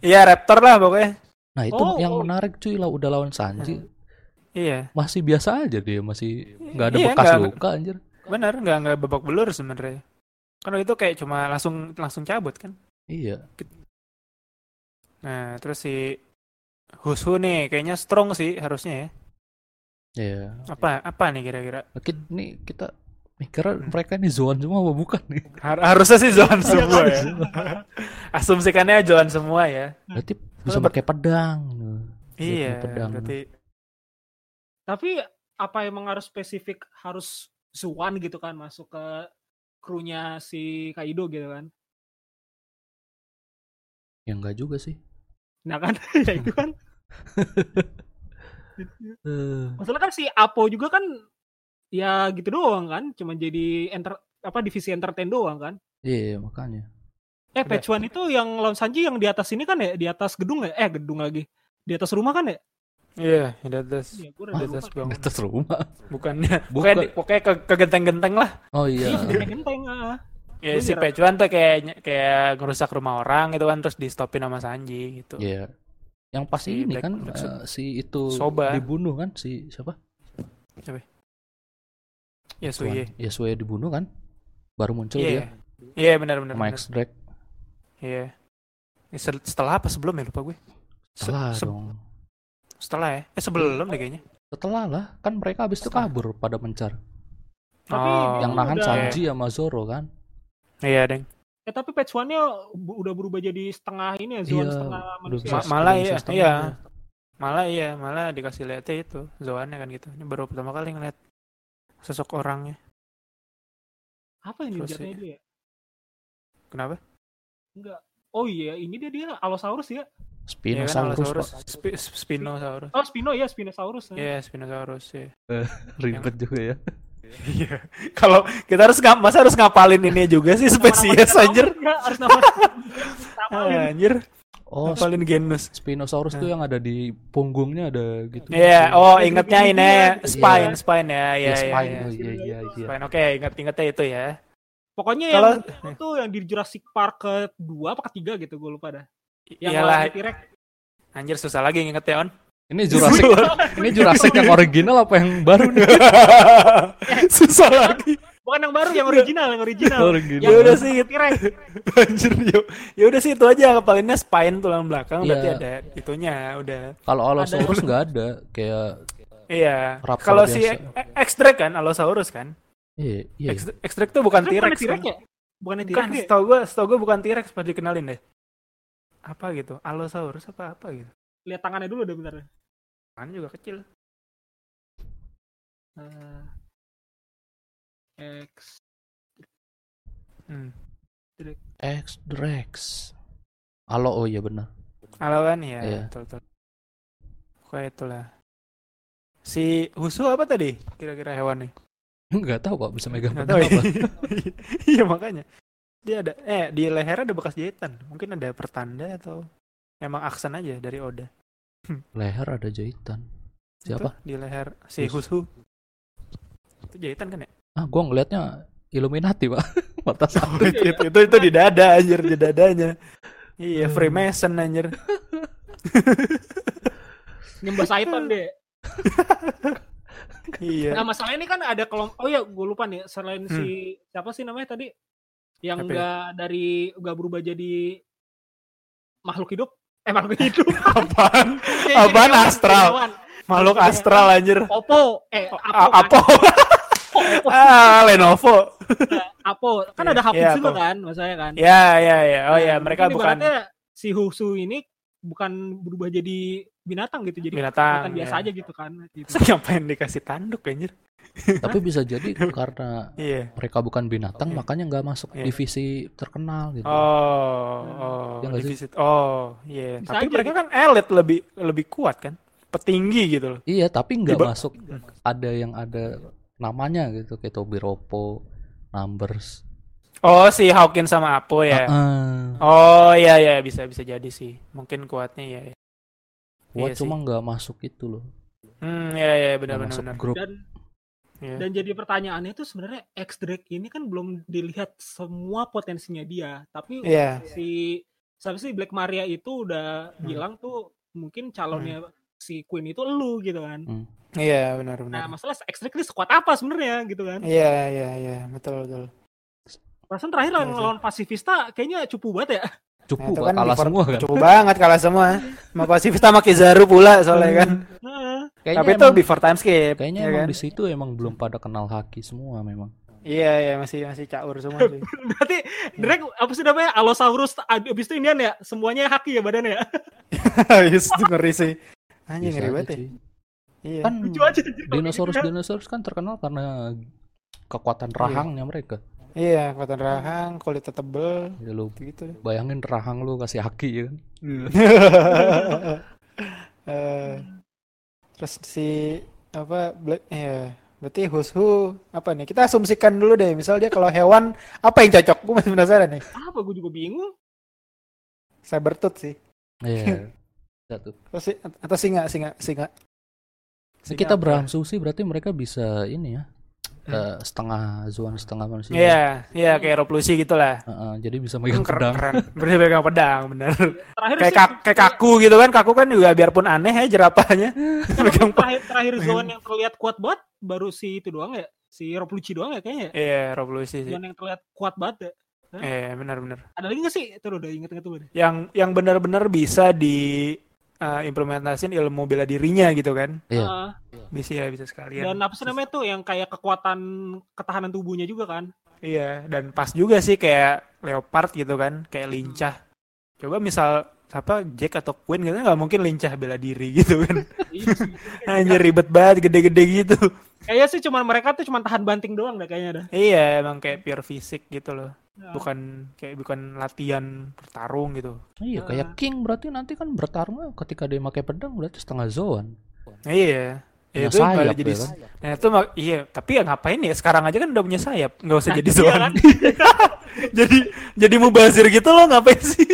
Iya raptor lah pokoknya. Nah, itu Oh, yang oh. menarik cuy lah udah lawan Sanji. Iya Masih biasa aja dia, masih nggak ada Iya, bekas nggak- luka anjir. benar nggak nggak babak belur sebenarnya. Kan itu kayak cuma langsung langsung cabut kan. Iya. Nah terus si Husu nih kayaknya strong sih harusnya ya. Iya. Apa apa nih kira-kira? Mungkin nih kita mikirnya mereka nih Zoan semua apa bukan nih? Har- harusnya sih Zoan Iya, semua kan? ya. Asumsikannya Zoan semua ya. Berarti bisa pakai pedang. Iya. pedang. Berarti Tapi apa emang harus spesifik harus Zuan gitu kan masuk ke krunya si Kaido gitu kan? Ya enggak juga sih. Nah kan ya itu kan. Masalah kan si Apo juga kan ya gitu doang kan, cuma jadi enter apa divisi entertain doang kan. iya makanya. Eh. Patch One itu yang lawan Sanji yang di atas ini kan ya, di atas gedung ya? Eh gedung lagi. Di atas rumah kan ya? iya di atas Iya, gue di atas lupa. Di bangun. atas rumah. Bukannya Bukan. pokoknya, pokoknya ke, ke genteng-genteng lah. Oh Iya, iya. genteng-genteng ah. Ya si Pecuan tuh kayak kayak ngerusak rumah orang gitu kan terus di stopin sama Sanji gitu. Iya. Yang pas Si ini Black- kan Black eh, si itu Soba. dibunuh kan si siapa? Ya Suye. Yasuye dibunuh kan? Baru muncul Iya. dia Iya benar benar. benar. X-Drake. Iya. Ini sel- Setelah apa sebelum ya lupa gue. Se- Setelah se- dong. Setelah ya? Eh sebelum deh kayaknya. Setelah lah, kan mereka habis itu kabur pada mencar. Tapi Oh. yang nahan udah- Sanji sama Zoro kan? Iya, Deng. Eh tapi patch one-nya udah berubah jadi setengah ini ya, Zoan Iya, setengah manusia. Ma- malah udah iya, iya. ya. Malah iya, malah dikasih lihatnya itu Zoannya kan gitu. Ini baru pertama kali ngeliat sosok orangnya. Apa yang ninjanya ya. dia? Kenapa? Enggak. Oh iya, ini dia dia Allosaurus ya. Iya kan Spinosaurus, Allosaurus, Pak. Spi- Spinosaurus. Oh, Spino ya, Spinosaurus. ya. Iya, Spinosaurus ya. Ribet juga ya. Iya. Kalau kita harus ngap, masa harus ngapalin ini juga sih spesies anjir. Enggak, harus nama. Anjir, Oh, ngapalin genus. Spinosaurus tuh yang ada di punggungnya ada gitu. Iya, oh Ada ingatnya gigi-giginya, ini gitu. spine, Iya. spine ya, Iya, iya, iya. spine. iya. Oh, iya, iya, iya. Spine, oke, ingat ingatnya itu ya. Pokoknya Kalau- yang itu yang di Jurassic Park kedua apa ketiga gitu gue lupa dah. Yang Iyalah, anjir susah lagi ngingetnya on. Ini Jurassic, ini Jurassic yang original apa yang baru nih? susah lagi. Bukan yang baru, yang original, yang original. Original. Ya udah sih, T-Rex. anjir yuk. Ya udah sih itu aja ngapalinnya spine tulang belakang berarti Iya. ada itunya udah. Kalau Allosaurus nggak ada, kayak Iya. Kalau si biasa. X-Drake kan Allosaurus kan? iya, iya. X-Drake tuh bukan T-Rex bukan T-Rex kan? ya? Bukan Bukan, T-Rex ya? setahu gue, setahu gue bukan T-Rex pas dikenalin deh. Apa gitu? Allosaurus apa apa gitu. Lihat tangannya dulu deh bentar. Kan juga kecil. Eh, X. Hmm. X Drex. Halo, oh iya benar. Halo kan ya, Iya. betul betul. Pokoknya itulah. Si Husu apa tadi? Kira-kira hewan nih? Nggak tahu pak bisa megang pedang apa. Iya makanya. Dia ada eh di leher ada bekas jahitan. Mungkin ada pertanda atau emang aksen aja dari Oda. Leher ada jahitan. Siapa? Itu, di leher si Husu. Husu. Itu jahitan kan ya? Ah, gua ngelihatnya Illuminati pak. Mata satu. itu, itu, itu, itu di dada anjir di dadanya. Iya, Freemason anjir. Nyembah Saiton deh. Iya. Nah masalah ini kan ada kelompok. Oh ya, gue lupa nih. Selain si siapa sih namanya tadi? Yang Siapa ya? enggak dari enggak berubah jadi makhluk hidup. Eh makhluk hidup. Apaan? Apaan astral? Makhluk astral anjir. Oppo. Eh, A- Apo. Apo. Ah, Lenovo. Apo. Kan Iya, ada Hafiz iya, juga Apo. kan, maksudnya kan. Ya, ya, ya. Oh ya, mereka mungkin bukan ibaratnya si Husu ini bukan berubah jadi binatang gitu, jadi binatang. biasa ya. aja gitu kan. Gitu. Ngapain dikasih tanduk anjir? Tapi bisa jadi karena Iya. mereka bukan binatang Iya. makanya nggak masuk Iya. divisi terkenal gitu. Oh, oh, Ya defisit. Oh, iya. Bisa Tapi aja mereka gitu. kan elit lebih lebih kuat kan? Petinggi gitu loh. Iya, tapi nggak masuk. Ada yang ada namanya gitu kayak Tobiropo, Numbers. Oh, si Hawkins sama Apo ya. Ah, Oh, iya iya bisa bisa jadi sih. Mungkin kuatnya ya. ya. kuat Iya cuma nggak masuk itu loh. Hmm, iya iya benar Nggak benar masuk benar. grup. Dan Iya. dan jadi pertanyaannya itu sebenarnya X Drake ini kan belum dilihat semua potensinya dia, tapi Iya. si siapa sih Black Maria itu udah Hmm. bilang tuh mungkin calonnya si Queen itu lu gitu kan. Iya, benar Nah, benar. masalah X Drake ini sekuat apa sebenarnya gitu kan. Iya, iya, iya, betul betul. Perasaan terakhir Iya lawan, sih. lawan Pasifista kayaknya cupu banget ya. Cukup Nah, kan kalah semua kan. Cukup banget kalah semua. Sama Pasifista sama Kizaru pula soalnya kan. Nah, Kayaknya Tapi itu before time skip. kayaknya ya emang kan? di situ emang belum pada kenal haki semua memang. Iya, iya masih masih caur semua sih. berarti Drake apa sih namanya Allosaurus abis itu inian ya semuanya haki ya badannya ya. Yes, itu ngeri sih. Anjing ngeri banget ya. sih. Iya. Kan Lucu aja dinosaurus gitu kan. dinosaurus kan terkenal karena kekuatan rahangnya mereka. Iya, kekuatan rahang, kulitnya tebel, Ya, lu gitu deh. bayangin rahang lu kasih haki ya kan. Eh, terus si apa Black ya berarti Husu apa nih kita asumsikan dulu deh misal dia kalau hewan apa yang cocok gue masih penasaran nih Apa gue juga bingung. Sabertooth sih Iya. Satu. atau, si, atau singa singa singa Ini Singa kita berasumsi berarti mereka bisa ini ya. eh, setengah Zoan setengah manusia. Iya, iya kayak Roplusi gitu lah. Heeh, jadi bisa megang Keren, pedang. keren. Bener pegang pedang, bener. Terakhir kayak sih, kak- kayak kaku gitu kan. Kaku kan juga biarpun aneh ya jerapahnya. pegang terakhir, terakhir Zoan yang terlihat kuat banget baru si itu doang ya. Si Lucci doang ya kayaknya. ya? Iya, Roplusi sih. Zoan yang terlihat kuat banget ya. Iya, benar-benar. Ada lagi gak sih? Itu udah inget-inget tuh. Yang yang benar-benar bisa di eh, implementasin ilmu bela dirinya gitu kan. Iya. Ah, Bisa ya, bisa sekalian. dan apa sih namanya tuh yang kayak kekuatan ketahanan tubuhnya juga kan? Iya, dan pas juga sih kayak leopard gitu kan, kayak lincah. Coba misal apa Jack atau Queen gitu nggak mungkin lincah bela diri gitu kan. Iya. Anjir ribet banget gede-gede gitu. Kayaknya sih cuman mereka tuh cuman tahan banting doang dah kayaknya dah. iya, emang kayak pure fisik gitu loh. Nah, Bukan kayak bukan latihan bertarung gitu. Iya, kayak King berarti nanti kan bertarung ketika dia pakai pedang berarti setengah Zoan. Iya. Ya, itu sayap balik jadi ya kan? Nah, itu mak- iya, tapi ya ngapain ya? Sekarang aja kan udah punya sayap, nggak usah jadi iya Zoan. kan? jadi jadi mubazir gitu loh ngapain sih?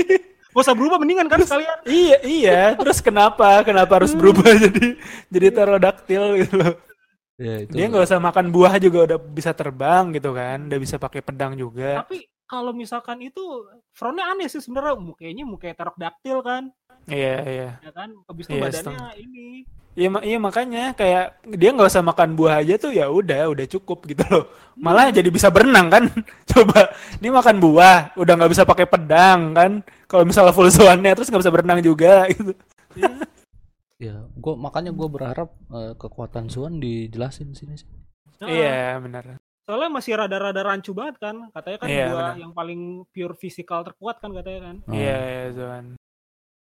Gak usah berubah mendingan kan sekalian. iya, iya. Terus kenapa? Kenapa harus berubah jadi jadi pterodaktil gitu loh? Ya, itu. Dia nggak usah makan buah juga udah bisa terbang gitu kan, udah bisa pakai pedang juga. Tapi kalau misalkan itu frontnya aneh sih sebenarnya mukanya muka pterodaktil kan, Iya, iya. ya kan? Habis itu Iya, badannya ini. Iya, iya makanya kayak dia nggak usah makan buah aja tuh ya udah, udah cukup gitu loh. Malah jadi bisa berenang kan? Coba dia makan buah, udah nggak bisa pakai pedang kan? Kalau misalnya full zoannya terus nggak bisa berenang juga gitu. Ya, gua makanya gua berharap eh, kekuatan Zoan dijelasin sini sih. Nah, Iya, benar. Soalnya masih rada-rada rancu banget kan. Katanya kan Iya, dua yang paling pure fisikal terkuat kan katanya kan. Hmm. Iya, iya, zoan.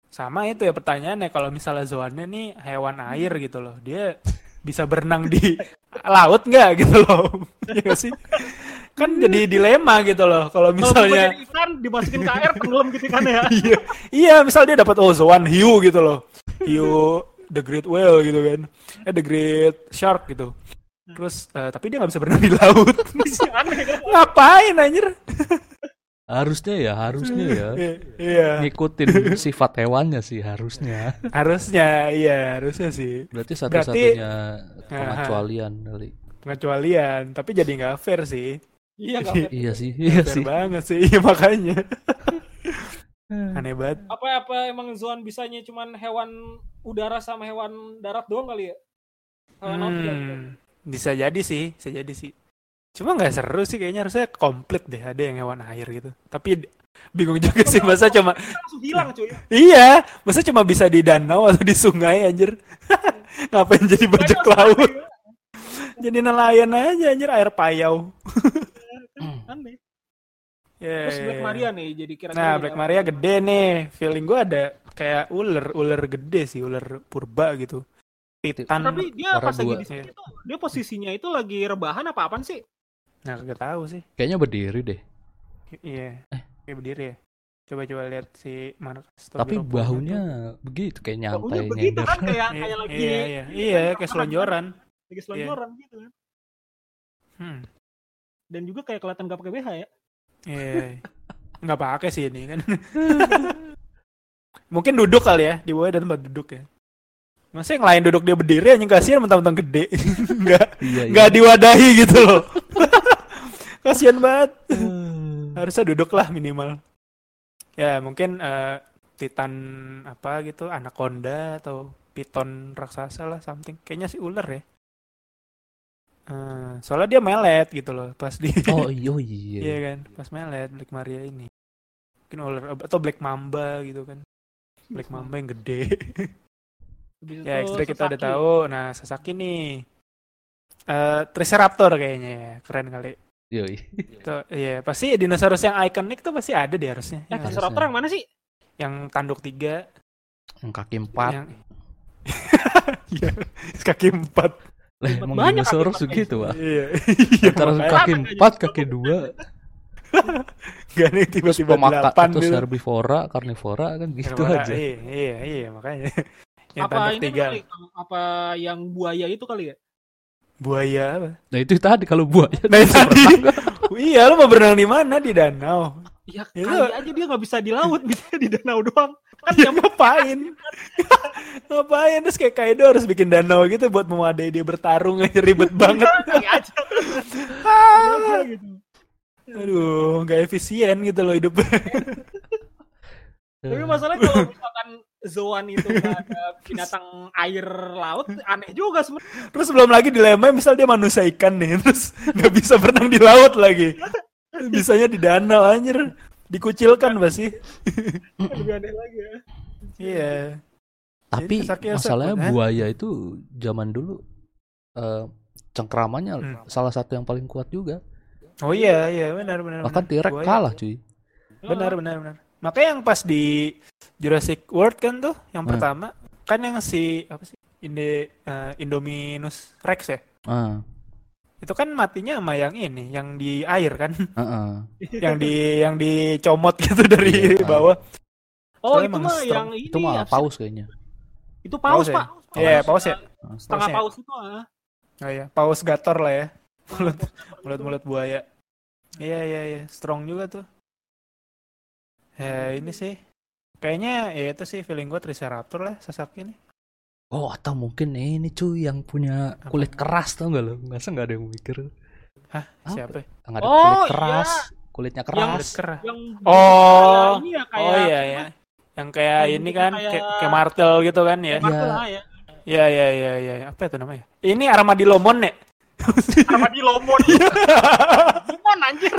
Sama itu ya pertanyaannya kalau misalnya zoannya nih hewan air gitu loh. Dia bisa berenang di laut nggak gitu loh. Iya nggak sih? Kan jadi dilema gitu loh. Kalau misalnya jadi ikan dimasukin ke air tenggelam gitu kan ya. iya, iya, misal dia dapat oh zoan hiu gitu loh. Hiu the great whale gitu kan. Eh the great shark gitu. Terus eh, tapi dia nggak bisa berenang di laut. Aneh kan. Ngapain anjir? Harusnya ya, harusnya ya. Iya. Ngikutin sifat hewannya sih harusnya. Harusnya iya, harusnya sih. Berarti satu-satunya pengecualian kali. pengecualian tapi jadi nggak fair sih Iya kan. Iya sih, iya fair sih. banget sih iya makanya aneh banget Apa apa emang Zoan bisanya cuman hewan udara sama hewan darat doang kali ya? Hewan laut ya? Hmm, bisa jadi sih bisa jadi sih cuma nggak seru sih kayaknya harusnya komplit deh ada yang hewan air gitu tapi bingung juga sih masa cuma Langsung hilang cuy. iya masa cuma bisa di danau atau di sungai anjir ngapain jadi bajak laut jadi nelayan aja anjir air payau ya. Aneh. Ya, Terus Black. Maria nih jadi kira-kira. Nah, Black apa? Maria gede nih. Feeling gue ada kayak ular, ular gede sih, ular purba gitu. Titan. Tapi dia pas lagi di sini tuh dia posisinya itu lagi rebahan apa apaan sih? Nah, gak tahu sih. Kayaknya berdiri deh. Iya. Eh. Kayak berdiri ya. Coba-coba lihat si Marcus Tapi bahunya begitu kayak Bahunya nyantai begitu nyender. kan kayak Iya, kayak lagi iya, iya, iya, kayak selonjoran. lagi selonjoran gitu kan. Hmm. Dan juga kayak kelihatan gak pakai BH ya. Iya. Nggak pakai sih ini kan. Mungkin duduk kali ya, di bawah ada tempat duduk ya. Masa yang lain duduk dia berdiri anjing kasihan mentang-mentang gede. Enggak Iya, iya. nggak diwadahi gitu loh. kasihan banget. Hmm. harusnya duduk lah minimal ya mungkin eh, titan apa gitu anaconda atau piton raksasa lah something kayaknya sih ular ya Eh, soalnya dia melet gitu loh pas di Oh iya, oh iya. iya kan pas melet Black Maria ini mungkin ular atau Black Mamba gitu kan Black Mamba yang gede ya itu X-ray kita udah Sasaki. tahu nah Sasaki nih eh Triceraptor kayaknya ya keren kali Yoi. Tuh, iya pasti dinosaurus yang ikonik tuh pasti ada deh harusnya. Eh, Yang, Triceratops yang mana sih? yang tanduk tiga, Yang kaki empat. yang Iya, kaki empat. Lah emang banyak kaki dinosaurus segitu, Pak. Iya, iya. Antara makanya kaki empat, kaki dua, Gak nih tiba-tiba delapan terus gitu. herbivora, karnivora kan gitu Karena- aja. Iya, iya, iya makanya. Yang apa ini tiga. kali? Apa yang buaya itu kali ya? Buaya apa? Nah itu tadi kalau buaya Nah, tadi. iya, lu mau berenang di mana di danau? Ya kali aja dia nggak bisa di laut, bisa di danau doang. Kan Ya ngapain? ngapain terus kayak Kaido harus bikin danau gitu buat mewadai dia bertarung aja ribet banget. Ah, gitu. Aduh, nggak efisien gitu loh hidup. Tapi masalahnya kalau misalkan Zoan itu ada binatang air laut, aneh juga sebenarnya. Terus belum lagi dilema misal dia manusia ikan nih, terus nggak bisa berenang di laut lagi. Bisanya di danau anjir. Dikucilkan pasti. Lebih aneh lagi ya. Iya. Tapi Yosef, masalahnya eh? buaya itu zaman dulu eh cengkramannya Hmm. salah satu yang paling kuat juga. Oh iya, iya benar benar. Bahkan benar. T-Rex kalah cuy. Benar benar benar. Makanya yang pas di Jurassic World kan tuh yang Hmm. pertama kan yang si apa sih? Inde, eh, Indominus Rex ya. Ah, Itu kan matinya sama yang ini, yang di air kan, heeh. yang di yang dicomot gitu dari Iya. bawah. Oh Soalnya itu mah strong. yang ini. Itu mah sih? paus kayaknya. Itu paus, Paus ya? pak. Iya, paus ya. Setengah Paus ya? paus itu ah. Oh iya, paus gator lah ya. Mulut mulut mulut buaya. Iya iya iya, strong juga tuh. Ya ini sih. Kayaknya ya itu sih feeling gue Triceratops lah Sasaki nih. Oh, atau mungkin ini cuy yang punya Apa? kulit keras tau gak lo? Masa nggak ada yang mikir? Hah, Apa? siapa? ya? Nggak ada Oh, kulit iya. keras, kulitnya Yang keras. Yang Oh. kayak ini ya kayak Oh iya ya. Yang kayak Kayak ini kan kayak- kayak kayak martel gitu kan ya. martel Iya. lah ya. Iya iya iya iya. Apa itu namanya? Ini Armadillomon ya? Armadillomon. Dimon anjir.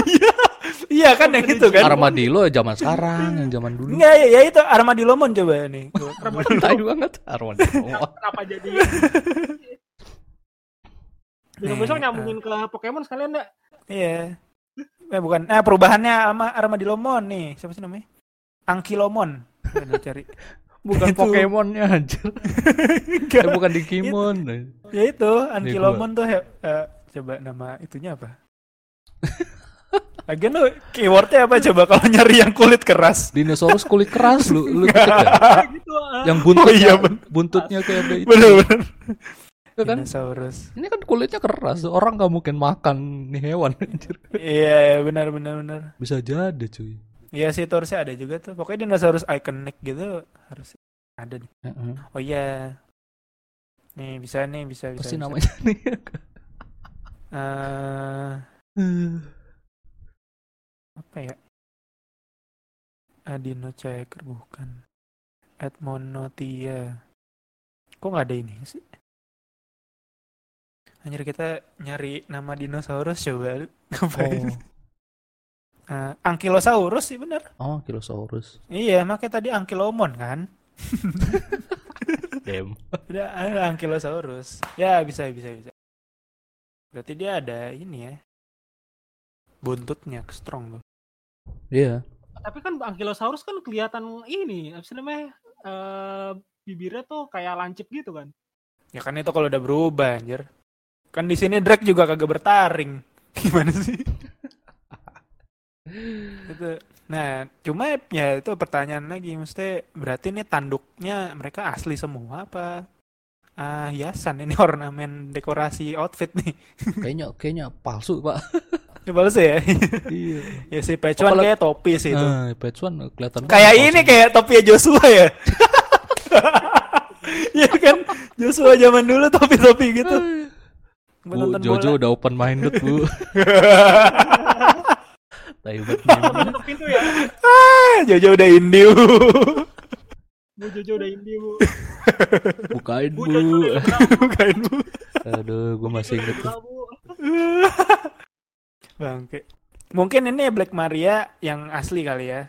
Iya kan yang itu kan? Armadillo zaman sekarang, yang zaman dulu. Enggak ya, ya itu Armadillomon coba nih. Tai banget Armadillo. Kenapa jadi? Besok besok Nih, nyambungin ke Pokemon sekalian enggak? Iya. Eh bukan. Eh perubahannya sama Armadillomon nih. Siapa sih namanya? Ankylomon. Udah cari. Bukan. Pokemonnya anjir. Enggak. Eh, bukan Digimon. Ya itu Ankylomon tuh eh, coba nama itunya apa? Lagian lu keywordnya apa coba kalau nyari yang kulit keras? Dinosaurus kulit keras lu lu ketik ya? Gitu. ah. Yang buntutnya Oh iya, buntutnya kayak ada itu. Bener-bener. Itu kan Dinosaurus. ini kan kulitnya keras. Orang nggak mungkin makan nih hewan anjir. Iya, benar benar benar. Bisa jadi cuy. Iya sih itu harusnya ada juga tuh. Pokoknya dinosaurus iconic gitu harus ada nih. Heeh. Oh iya. Nih bisa nih bisa bisa. Pasti namanya nih. Eh, apa ya? Adino Checker bukan. Edmonotia. Kok nggak ada ini sih? Anjir kita nyari nama dinosaurus coba. Ngapain? Oh, Eh, Ankylosaurus sih bener. oh Kilosaurus. Iya, makanya tadi Ankylomon kan. Damn. Udah ada Ankylosaurus. Ya bisa bisa bisa. Berarti dia ada ini ya. Buntutnya strong tuh. Iya. Tapi kan Ankylosaurus kan kelihatan ini, apa sih namanya? Eh bibirnya tuh kayak lancip gitu kan. Ya kan itu kalau udah berubah anjir. Kan di sini Drake juga kagak bertaring. Gimana sih? itu. Nah, cuma ya itu pertanyaan lagi, mesti berarti ini tanduknya mereka asli semua apa? Ah, hiasan ini ornamen dekorasi outfit nih. Kayaknya kayaknya palsu, Pak. Coba lu sih ya. iya. ya si Pecuan Apalagi- kayak topi sih itu. Nah, Petsuan kelihatan Kayak ini kayak topi Joshua ya. Iya kan? Joshua zaman dulu topi-topi gitu. Buat Bu, nonton Jojo bola. udah open minded, Bu. Tai banget nih. Tutup pintu ya. Ah, Jojo udah indie. Bu. Bu Jojo udah indie, Bu. Bukain, Bu Bu. Bukain Bu. Aduh, gue masih inget tuh. Bangke. Mungkin ini Black Maria yang asli kali ya.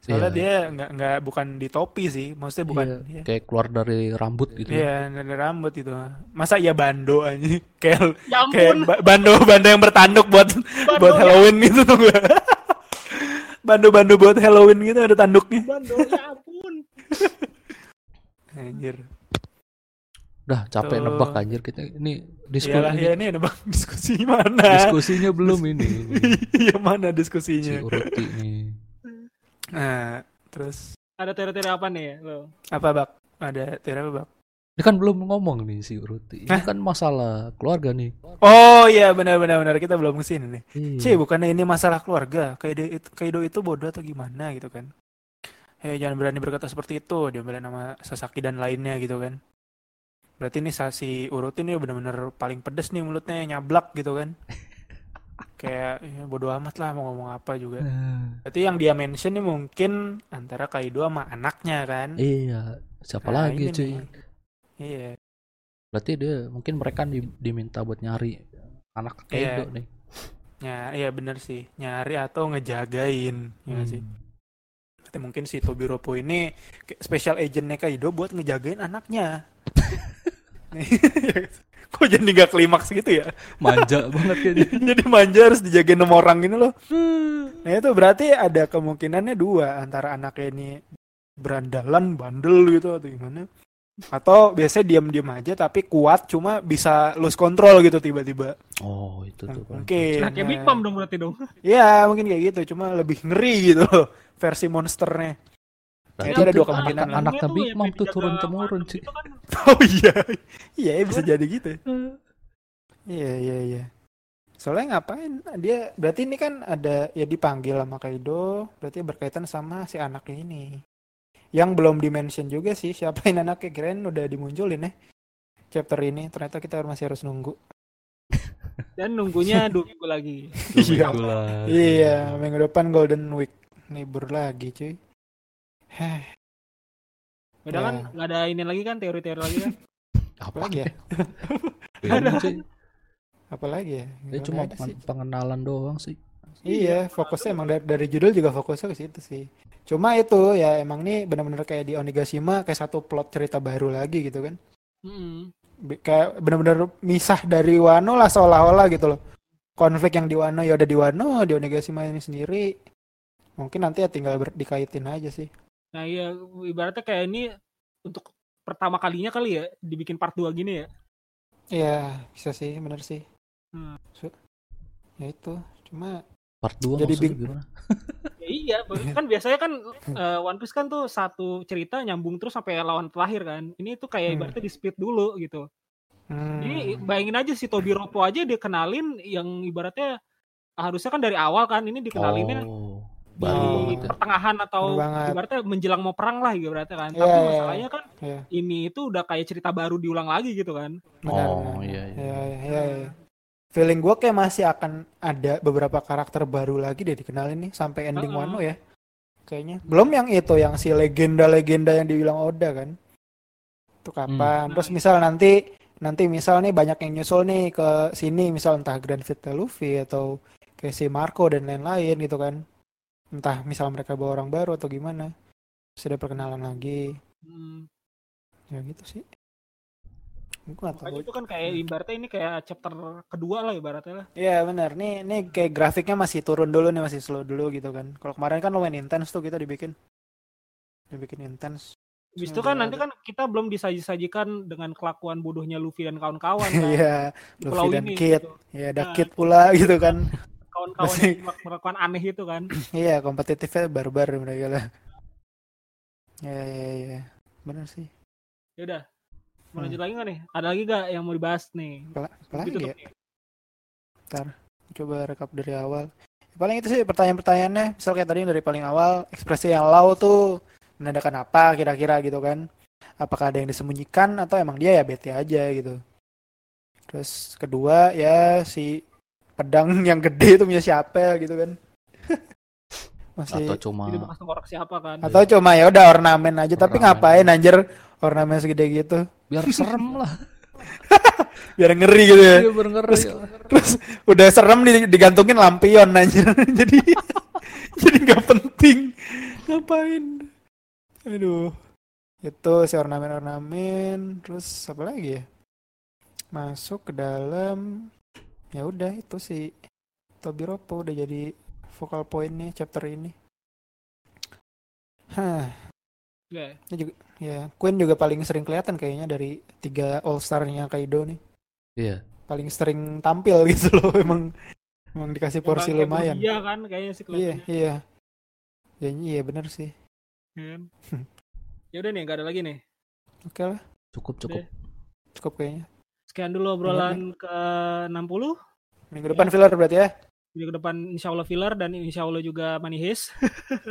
Soalnya Iya. dia nggak nggak bukan di topi sih, maksudnya bukan. Iya, Iya, kayak keluar dari rambut gitu. Iya, dari rambut itu. Masa iya bando aja? Kayak Ya kayak ampun. bando bando yang bertanduk buat Bando buat ya. Halloween gitu tuh? Bando-bando buat Halloween gitu ada tanduknya. Bando, ya ampun. Anjir. Udah capek Tuh. nebak anjir kita ini diskusi Iyalah ya ini ada bang diskusi mana? diskusinya belum ini. Iya mana Si diskusinya? Uruti nih. Nah, terus Ada teori-teori apa nih lo? apa bak? Ada teori apa bak? Ini kan belum ngomong nih si Uruti. Ini Hah? kan masalah keluarga nih. Oh iya benar-benar benar kita belum ke sini nih. Iya. Cie, bukannya ini masalah keluarga. Kaido itu, Kaido itu bodoh atau gimana gitu kan. Eh jangan berani berkata seperti itu. Dia bela nama Sasaki dan lainnya gitu kan. Berarti ini sa- si Urut ini benar-benar paling pedes nih mulutnya nyablak gitu kan. Kayak ya, bodoh amat lah mau ngomong apa juga. Nah, Berarti yang dia mention nih mungkin antara Kaido sama anaknya kan. iya. Siapa Nah, lagi cuy? nih. Iya. Berarti dia mungkin mereka di- diminta buat nyari anak Kaido Iya. nih. Ya, iya bener sih. Nyari atau ngejagain. Ya nggak sih? Hmm. Berarti mungkin si Tobiropo ini special agentnya Kaido buat ngejagain anaknya. Kok jadi nggak klimaks gitu ya? Manja banget kayaknya. jadi manja harus dijagain sama orang gitu loh. Nah itu berarti ada kemungkinannya dua antara anaknya ini berandalan, bandel gitu atau gimana? Atau biasanya diam-diam aja tapi kuat cuma bisa lose control gitu tiba-tiba. Oh, itu tuh. kan. Mungkin. Nah, kayak Big. Mom dong berarti dong. Iya mungkin kayak gitu cuma lebih ngeri gitu loh versi monsternya. Berarti Itu ada dua kemungkinan anak, anaknya Big Mom tuh turun temurun sih. kan. Oh iya, iya ya bisa jadi gitu. Iya iya iya. Soalnya ngapain? Dia berarti ini kan ada ya dipanggil sama Kaido, berarti berkaitan sama si anaknya ini. Yang belum dimention juga sih siapa ini anaknya kirain udah dimunculin ya. Chapter ini ternyata kita masih harus nunggu. Dan nunggunya dua minggu lagi. Iya. Minggu lagi. Iya, minggu depan Golden Week. Libur lagi cuy. Heh, Udah Ya. kan nggak ada ini lagi kan teori-teori lagi kan. apa lagi ya? Beda, cuy. Apa lagi ya? Dia Nggak cuma ada pengenalan doang sih. Iya, fokusnya emang dari, dari judul juga fokusnya ke situ sih. Cuma itu ya emang nih benar-benar kayak di Onigashima kayak satu plot cerita baru lagi gitu kan. Be- Kayak benar-benar misah dari Wano lah seolah-olah gitu loh. Konflik yang di Wano ya udah di Wano, di Onigashima ini sendiri. Mungkin nanti ya tinggal ber- dikaitin aja sih. Nah iya ibaratnya kayak ini untuk pertama kalinya kali ya dibikin part 2 gini ya. Iya, bisa sih, bener sih. Hmm. Su- Ya itu, cuma Part 2 Jadi maksudnya bing- gimana? Ya, iya, kan biasanya kan eh, One Piece kan tuh satu cerita nyambung terus sampai lawan terakhir kan. Ini tuh kayak Hmm. ibaratnya di split dulu gitu. hmm, Ini bayangin aja si Tobiropo aja dia kenalin yang ibaratnya harusnya kan dari awal kan ini dikenalinnya Oh, baru Oh. banget pertengahan atau ibaratnya menjelang mau perang lah ibaratnya kan. Iya, Tapi iya, masalahnya kan Iya. ini itu udah kayak cerita baru diulang lagi gitu kan. benar. Oh, iya, iya. Iya, iya, iya, iya. Feeling gue kayak masih akan ada beberapa karakter baru lagi deh dikenalin nih sampai ending Heeh. Wano ya. Kayaknya. Belum yang itu yang si legenda-legenda yang dibilang Oda kan. Itu kapan? Hmm. Terus misal nanti nanti misal nih banyak yang nyusul nih ke sini misal entah Grand Vita Luffy atau kayak si Marco dan lain-lain gitu kan. Entah misal mereka bawa orang baru atau gimana. Sudah perkenalan lagi. Hmm. Ya gitu sih. Makanya itu kan kayak ibaratnya ini kayak chapter kedua lah ibaratnya lah. Iya benar. Nih nih kayak grafiknya masih turun dulu nih, masih slow dulu gitu kan. Kalau kemarin kan lumayan intens tuh kita dibikin. Dibikin intens. Habis Hmm, itu kan nanti kan kita belum disaji-sajikan dengan kelakuan bodohnya Luffy dan kawan-kawan kan. Iya, Luffy dan ini Kid. gitu. Ya ada Nah. Kid pula gitu kan. Kawan-kawan yang melakukan aneh itu kan. Iya, kompetitifnya barbar mereka lah. Iya, iya, iya. Benar sih. Ya udah. Mau Hmm. lanjut lagi nggak nih? Ada lagi gak yang mau dibahas nih? Lagi Gitu ya? Coba rekap dari awal. Paling itu sih pertanyaan-pertanyaannya. Misal kayak tadi dari paling awal, ekspresi yang lau tuh menandakan apa kira-kira gitu kan. Apakah ada yang disembunyikan atau emang dia ya bete aja gitu. Terus kedua ya si pedang yang gede itu punya siapa gitu kan. Masih Atau cuma Jadi bekas tengkorak siapa kan? atau cuma ya udah ornamen aja tapi Ornamen. ngapain anjir ornamen segede gitu biar serem lah. biar ngeri gitu ya Iya, biar ngeri. terus udah serem di- digantungin lampion anjir jadi jadi nggak penting ngapain aduh itu si ornamen-ornamen terus apa lagi ya masuk ke dalam ya udah itu si Tobiropo udah jadi focal pointnya chapter ini Hah, Oke. ini juga ya Queen juga paling sering kelihatan kayaknya dari tiga all star-nya Kaido nih Iya. paling sering tampil gitu loh emang emang dikasih porsi Yang kayak lumayan Iya kan kayaknya sih iya iya ya iya bener sih Kan? ya udah nih, nggak ada lagi nih. oke lah Cukup cukup. Cukup kayaknya. Sekian dulu obrolan ke 60. Minggu depan filler berarti ya. Minggu depan insya Allah filler dan insya Allah juga. Nah,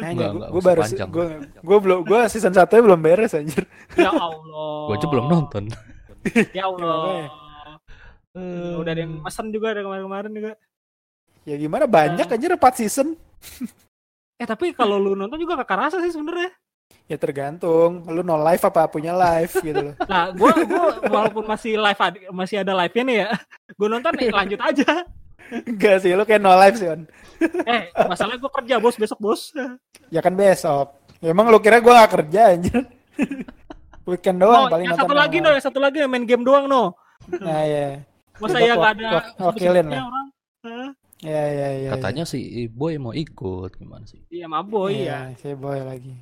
Enggak, gue gue baru gue gue belum gue season 1 nya belum beres anjir. ya Allah. Gua aja belum nonton. Ya Allah. Eh, Udah ada yang mesen juga ada kemarin-kemarin juga. Ya gimana banyak Ya. anjir 4 season. Eh tapi kalau lu nonton juga kakak rasa sih sebenarnya. Ya tergantung lu no live apa punya live gitu loh. Nah, gua gua walaupun masih live ad- masih ada live-nya nih ya. Gua nonton nih lanjut aja. Enggak sih lu kayak no live sih on. Eh, masalahnya gua kerja bos besok bos. Ya kan besok. Ya, emang lu kira gue gak kerja anjir. Weekend doang Oh, paling yang nonton satu lagi no no, yang satu lagi main game doang no. Nah ya. Masa ya gak ada wak- wakilin lah. orang. Ya ya ya. Katanya si Boy mau ikut gimana sih? Iya, sama boy ya. Si boy lagi.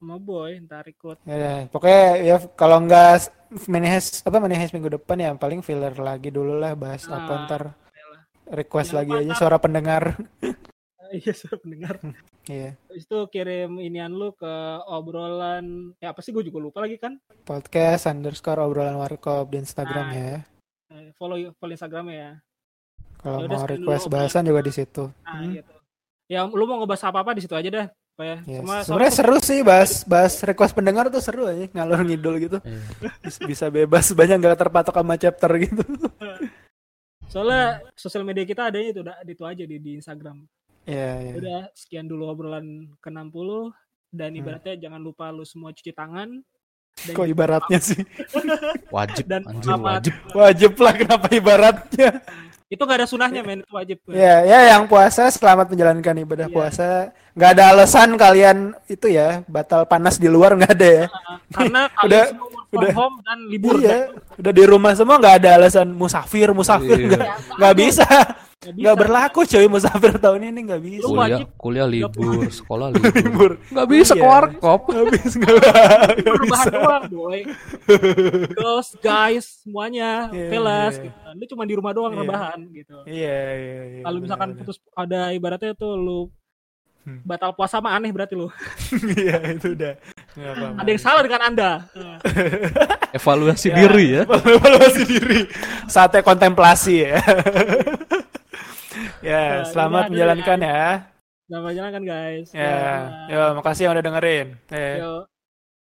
Sama boy ntar ikut. Ya, ya. pokoknya ya kalau nggak manis apa manis minggu depan ya paling filler lagi dulu lah bahas Ah, apa ntar request Jangan lagi lupa aja suara pendengar. Iya, saya pendengar. Iya. Habis itu kirim inian lu ke obrolan ya apa sih gue juga lupa lagi kan. Podcast underscore obrolan warkop di Instagram Nah, ya. Eh, Follow follow Instagramnya ya. Kalau yaudah, mau request bahasan juga di situ. Nah, Hmm. gitu. Ya lu mau ngebahas apa-apa di situ aja dah. Apa ya? Yes. Semua- Sebenarnya seru sih bahas bahas request pendengar tuh seru aja ngalor ngidul gitu. Bis- Bisa bebas banyak nggak terpatok sama chapter gitu. Soalnya sosial media kita adanya itu udah itu aja di, di Instagram. Iya iya. Udah sekian dulu obrolan ke-60 dan Hmm. ibaratnya jangan lupa lu semua cuci tangan. Dan Kok ibaratnya sih? wajib Dan anjir wajib. Wajib lah kenapa ibaratnya? itu gak ada sunahnya men itu wajib. Ya, ya yang puasa selamat menjalankan ibadah Iya. puasa. Nggak ada alasan kalian itu ya batal panas di luar nggak ada ya. Karena kalian Udah- udah- home dan libur Iya, udah di rumah semua nggak ada alasan musafir musafir Iya. nggak nggak bisa Nggak berlaku coy musafir tahun ini nggak bisa. Kuliah wajib kuliah libur, sekolah Libur. libur. Nggak bisa Iya. ke warkop. Nggak bisa nggak bisa. doang boy girls guys semuanya Iya, fellas iya. gitu. lu cuma di rumah doang Iya. rebahan gitu Iya iya. iya, kalau misalkan benar, putus ada ibaratnya tuh lu Hmm. batal puasa mah aneh berarti lu. Iya itu udah. Apa-apa. ada yang salah dengan anda Evaluasi Ya, diri ya. Evaluasi diri. Saatnya kontemplasi ya. Ya, Ya, selamat menjalankan ya. Selamat jalan kan guys Ya, yo, makasih yang udah dengerin. Eh. Yo.